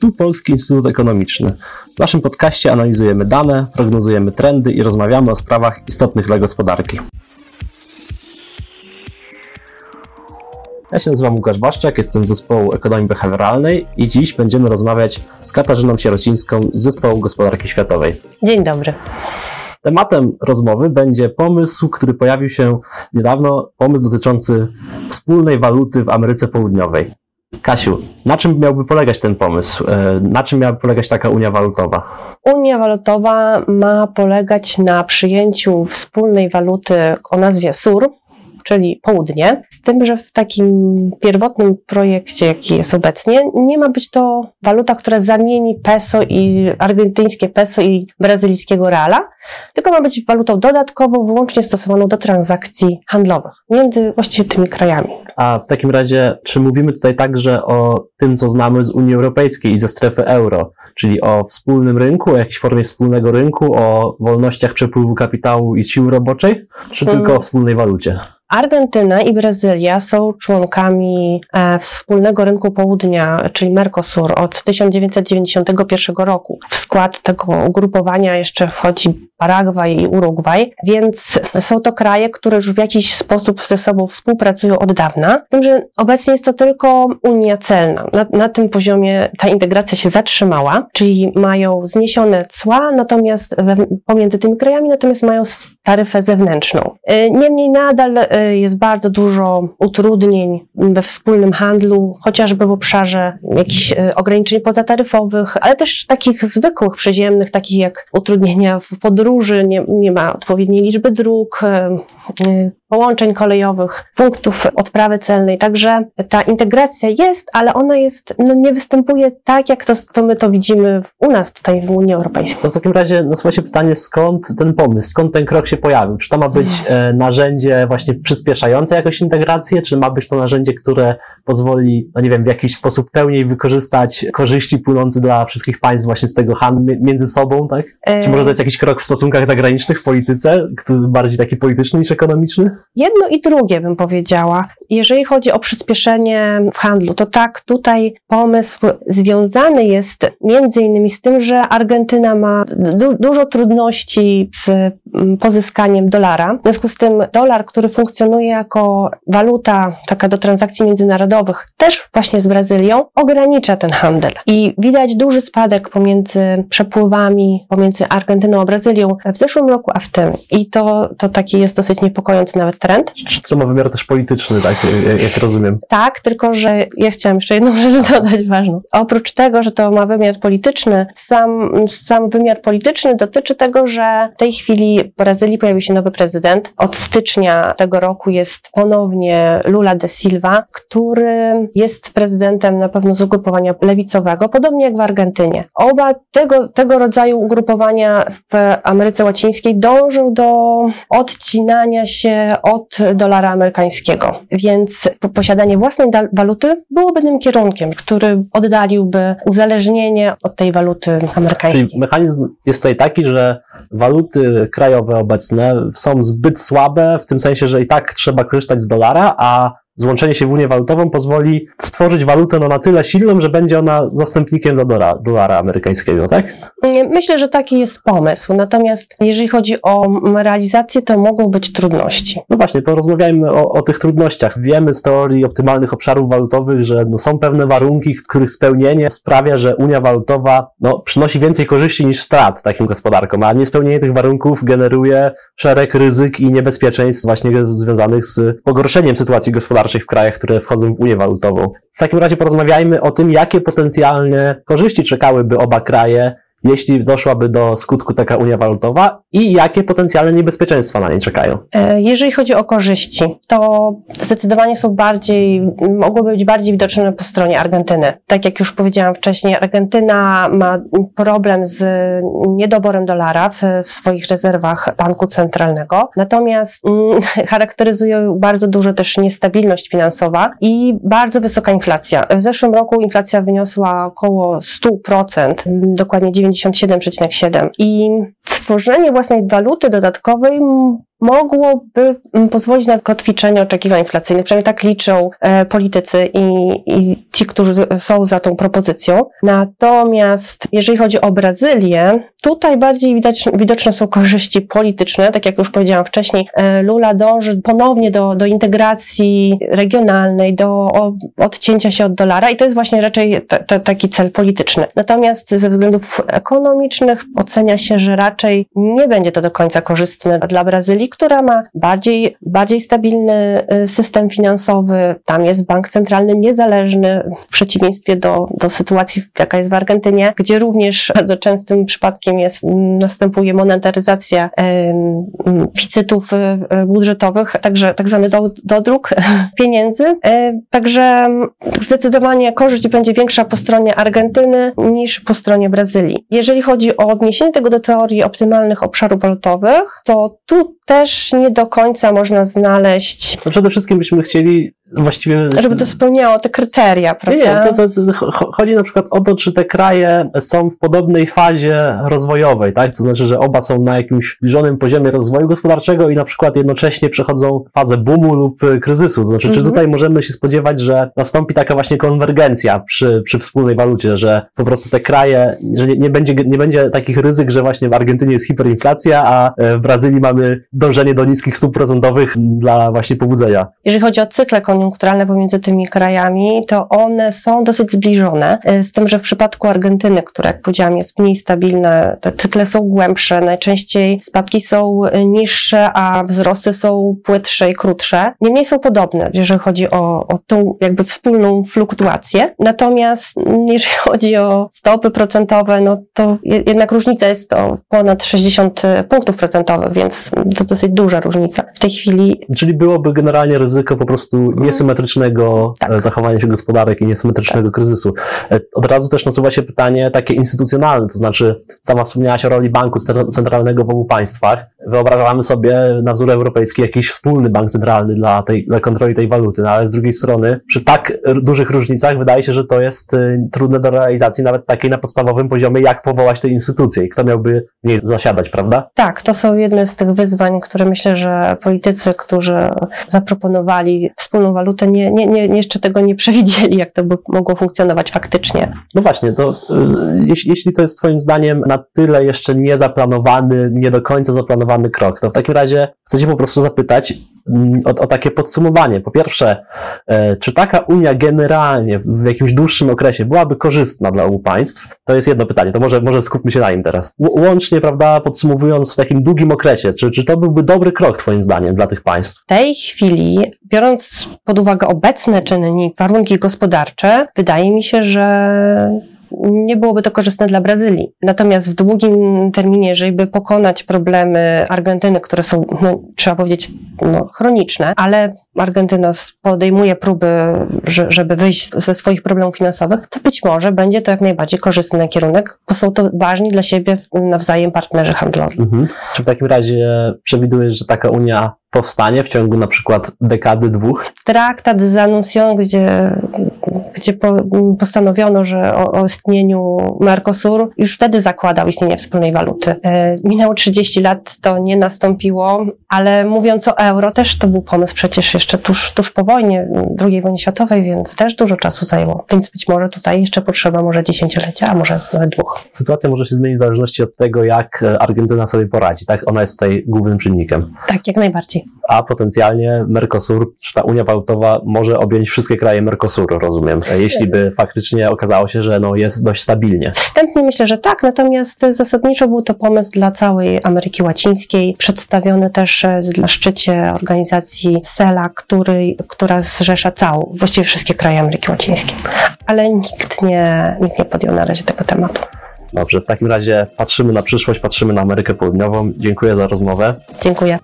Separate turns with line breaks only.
Tu Polski Instytut Ekonomiczny. W naszym podcaście analizujemy dane, prognozujemy trendy i rozmawiamy o sprawach istotnych dla gospodarki. Ja się nazywam Łukasz Baszczak, jestem z zespołu Ekonomii Behawioralnej i dziś będziemy rozmawiać z Katarzyną Sierocińską z Zespołu Gospodarki Światowej.
Dzień dobry.
Tematem rozmowy będzie pomysł, który pojawił się niedawno, pomysł dotyczący wspólnej waluty w Ameryce Południowej. Kasiu, na czym miałby polegać ten pomysł? E, na czym miałaby polegać taka unia walutowa?
Unia walutowa ma polegać na przyjęciu wspólnej waluty o nazwie SUR, czyli południe, z tym, że w takim pierwotnym projekcie, jaki jest obecnie, nie ma być to waluta, która zamieni peso i argentyńskie peso i brazylijskiego reala, tylko ma być walutą dodatkową, wyłącznie stosowaną do transakcji handlowych między właściwie tymi krajami.
A w takim razie, czy mówimy tutaj także o tym, co znamy z Unii Europejskiej i ze strefy euro, czyli o wspólnym rynku, o jakiejś formie wspólnego rynku, o wolnościach przepływu kapitału i sił roboczej, czy hmm. tylko o wspólnej walucie?
Argentyna i Brazylia są członkami e, wspólnego rynku południa, czyli Mercosur, od 1991 roku. W skład tego ugrupowania jeszcze wchodzi Paragwaj i Urugwaj, więc są to kraje, które już w jakiś sposób ze sobą współpracują od dawna. Tym, że obecnie jest to tylko Unia celna. Na, na tym poziomie ta integracja się zatrzymała, czyli mają zniesione cła, natomiast we, pomiędzy tymi krajami, natomiast mają taryfę zewnętrzną. E, niemniej nadal e, jest bardzo dużo utrudnień we wspólnym handlu, chociażby w obszarze jakichś e, ograniczeń pozataryfowych, ale też takich zwykłych, przyziemnych, takich jak utrudnienia w podróży, nie, nie ma odpowiedniej liczby dróg, połączeń kolejowych, punktów odprawy celnej. Także ta integracja jest, ale ona jest, no nie występuje tak, jak to, to my to widzimy u nas tutaj w Unii Europejskiej.
No w takim razie nasuwa się pytanie, skąd ten pomysł, skąd ten krok się pojawił? Czy to ma być e, narzędzie właśnie przyspieszające jakoś integrację, czy ma być to narzędzie, które pozwoli, no nie wiem, w jakiś sposób pełniej wykorzystać korzyści płynące dla wszystkich państw właśnie z tego handlu między sobą, tak? Czy może to jest jakiś krok w stosunkach zagranicznych, w polityce, bardziej taki polityczny niż ekonomiczny?
Jedno i drugie bym powiedziała. Jeżeli chodzi o przyspieszenie w handlu, to tak, tutaj pomysł związany jest między innymi z tym, że Argentyna ma du dużo trudności z mm, pozyskaniem dolara. W związku z tym dolar, który funkcjonuje jako waluta taka do transakcji międzynarodowych, też właśnie z Brazylią, ogranicza ten handel. I widać duży spadek pomiędzy przepływami pomiędzy Argentyną a Brazylią w zeszłym roku, a w tym. I to, to taki jest dosyć niepokojący nawet trend.
To ma wymiar też polityczny, tak, jak rozumiem?
Tak, tylko że ja chciałam jeszcze jedną rzecz dodać ważną. Oprócz tego, że to ma wymiar polityczny, sam, sam wymiar polityczny dotyczy tego, że w tej chwili w Brazylii pojawił się nowy prezydent. Od stycznia tego roku jest ponownie Lula de Silva, który jest prezydentem na pewno z ugrupowania lewicowego, podobnie jak w Argentynie. Oba tego, tego rodzaju ugrupowania w Ameryce Łacińskiej dążą do odcinania się od dolara amerykańskiego. Więc posiadanie własnej waluty byłoby tym kierunkiem, który oddaliłby uzależnienie od tej waluty amerykańskiej.
Czyli mechanizm jest tutaj taki, że waluty krajowe obecne są zbyt słabe, w tym sensie, że i tak trzeba korzystać z dolara, a złączenie się w Unię Walutową pozwoli stworzyć walutę no, na tyle silną, że będzie ona zastępnikiem dolara, dolara amerykańskiego, tak?
Myślę, że taki jest pomysł. Natomiast jeżeli chodzi o realizację, to mogą być trudności.
No właśnie, porozmawiajmy o, o tych trudnościach. Wiemy z teorii optymalnych obszarów walutowych, że no, są pewne warunki, których spełnienie sprawia, że Unia Walutowa no, przynosi więcej korzyści niż strat takim gospodarkom, a niespełnienie tych warunków generuje szereg ryzyk i niebezpieczeństw właśnie związanych z pogorszeniem sytuacji gospodarczej gospodarczych w krajach, które wchodzą w Unię Walutową. W takim razie porozmawiajmy o tym, jakie potencjalne korzyści czekałyby oba kraje jeśli doszłaby do skutku taka unia walutowa i jakie potencjalne niebezpieczeństwa na niej czekają?
E, jeżeli chodzi o korzyści, to zdecydowanie są bardziej, mogłyby być bardziej widoczne po stronie Argentyny. Tak jak już powiedziałam wcześniej, Argentyna ma problem z niedoborem dolara w, w swoich rezerwach banku centralnego, natomiast mm, charakteryzują bardzo dużo też niestabilność finansowa i bardzo wysoka inflacja. W zeszłym roku inflacja wyniosła około 100%, dokładnie 90 97,7. I stworzenie własnej waluty dodatkowej mogłoby pozwolić na kotwiczenie oczekiwań inflacyjnych. Przynajmniej tak liczą e, politycy i, i ci, którzy są za tą propozycją. Natomiast jeżeli chodzi o Brazylię, tutaj bardziej widać, widoczne są korzyści polityczne. Tak jak już powiedziałam wcześniej, e, Lula dąży ponownie do, do integracji regionalnej, do odcięcia się od dolara i to jest właśnie raczej t, t, taki cel polityczny. Natomiast ze względów ekonomicznych ocenia się, że raczej nie będzie to do końca korzystne dla Brazylii, która ma bardziej, bardziej stabilny y, system finansowy. Tam jest bank centralny niezależny, w przeciwieństwie do, do sytuacji, jaka jest w Argentynie, gdzie również bardzo częstym przypadkiem jest, następuje monetaryzacja deficytów y, y, budżetowych, także tak zwany do, dodruk pieniędzy. Także zdecydowanie korzyść będzie większa po stronie Argentyny niż po stronie Brazylii. Jeżeli chodzi o odniesienie tego do teorii optymalnych obszarów walutowych, to tu też nie do końca można znaleźć.
No przede wszystkim byśmy chcieli właściwie...
Żeby to spełniało te kryteria, prawda?
Nie, to, to, to, chodzi na przykład o to, czy te kraje są w podobnej fazie rozwojowej, tak? To znaczy, że oba są na jakimś zbliżonym poziomie rozwoju gospodarczego i na przykład jednocześnie przechodzą fazę boomu lub kryzysu. To znaczy, mhm. czy tutaj możemy się spodziewać, że nastąpi taka właśnie konwergencja przy, przy wspólnej walucie, że po prostu te kraje, że nie, nie, będzie, nie będzie takich ryzyk, że właśnie w Argentynie jest hiperinflacja, a w Brazylii mamy dążenie do niskich stóp procentowych dla właśnie pobudzenia.
Jeżeli chodzi o cykle koniunkturalne pomiędzy tymi krajami, to one są dosyć zbliżone, y, z tym, że w przypadku Argentyny, która jak powiedziałam jest mniej stabilna, te cykle są głębsze, najczęściej spadki są y, niższe, a wzrosty są płytsze i krótsze. Niemniej są podobne, jeżeli chodzi o, o tą jakby wspólną fluktuację. Natomiast mm, jeżeli chodzi o stopy procentowe, no to jednak różnica jest to ponad 60 punktów procentowych, więc to dosyć duża różnica w tej chwili.
Czyli byłoby generalnie ryzyko po prostu. Niesymetrycznego tak. E, zachowania się gospodarek i niesymetrycznego tak. kryzysu. E, od razu też nasuwa się pytanie takie instytucjonalne, to znaczy sama wspomniałaś o roli banku centralnego w obu państwach. Wyobrażamy sobie na wzór europejski jakiś wspólny bank centralny dla, tej, dla kontroli tej waluty, no ale z drugiej strony przy tak dużych różnicach wydaje się, że to jest e, trudne do realizacji nawet takiej na podstawowym poziomie, jak powołać tę instytucję i kto miałby w niej zasiadać, prawda?
Tak, to są jedne z tych wyzwań, które myślę, że politycy, którzy zaproponowali wspólną walutę, nie, nie, nie, jeszcze tego nie przewidzieli, jak to by mogło funkcjonować faktycznie.
No właśnie, to y, jeśli, jeśli to jest Twoim zdaniem na tyle jeszcze niezaplanowany, nie do końca zaplanowany krok, to w takim razie chcę Cię po prostu zapytać, Mm, o, o, takie podsumowanie. Po pierwsze, e, czy taka Unia generalnie w jakimś dłuższym okresie byłaby korzystna dla obu państw? To jest jedno pytanie, to może, może skupmy się na nim teraz. Łącznie, prawda, podsumowując w takim długim okresie, czy, czy to byłby dobry krok Twoim zdaniem dla tych państw?
W tej chwili, biorąc pod uwagę obecne czynniki, warunki gospodarcze, wydaje mi się, że nie byłoby to korzystne dla Brazylii. Natomiast w długim terminie, żeby pokonać problemy Argentyny, które są, no, trzeba powiedzieć, no, chroniczne, ale Argentyna podejmuje próby, żeby wyjść ze swoich problemów finansowych, to być może będzie to jak najbardziej korzystny kierunek, bo są to ważni dla siebie nawzajem partnerzy handlowi. Mhm.
Czy w takim razie przewidujesz, że taka Unia powstanie w ciągu na przykład dekady, dwóch?
Traktat z Anuncion, gdzie, gdzie po, postanowiono, że o, o, istnieniu Mercosur już wtedy zakładał istnienie wspólnej waluty. E, minęło 30 lat, to nie nastąpiło, ale mówiąc o euro, też to był pomysł przecież jeszcze tuż, tuż po wojnie, II wojnie światowej, więc też dużo czasu zajęło. Więc być może tutaj jeszcze potrzeba może dziesięciolecia, a może nawet dwóch.
Sytuacja może się zmienić w zależności od tego, jak Argentyna sobie poradzi, tak? Ona jest tutaj głównym czynnikiem.
Tak, jak najbardziej
a potencjalnie Mercosur, czy ta Unia Walutowa może objąć wszystkie kraje Mercosuru, rozumiem, jeśli by faktycznie okazało się, że no jest dość stabilnie.
Wstępnie myślę, że tak, natomiast zasadniczo był to pomysł dla całej Ameryki Łacińskiej, przedstawiony też e, na szczycie organizacji SELA, który, która zrzesza całą, właściwie wszystkie kraje Ameryki Łacińskiej. Ale nikt nie, nikt nie podjął na razie tego tematu.
Dobrze, w takim razie patrzymy na przyszłość, patrzymy na Amerykę Południową. Dziękuję za rozmowę.
Dziękuję.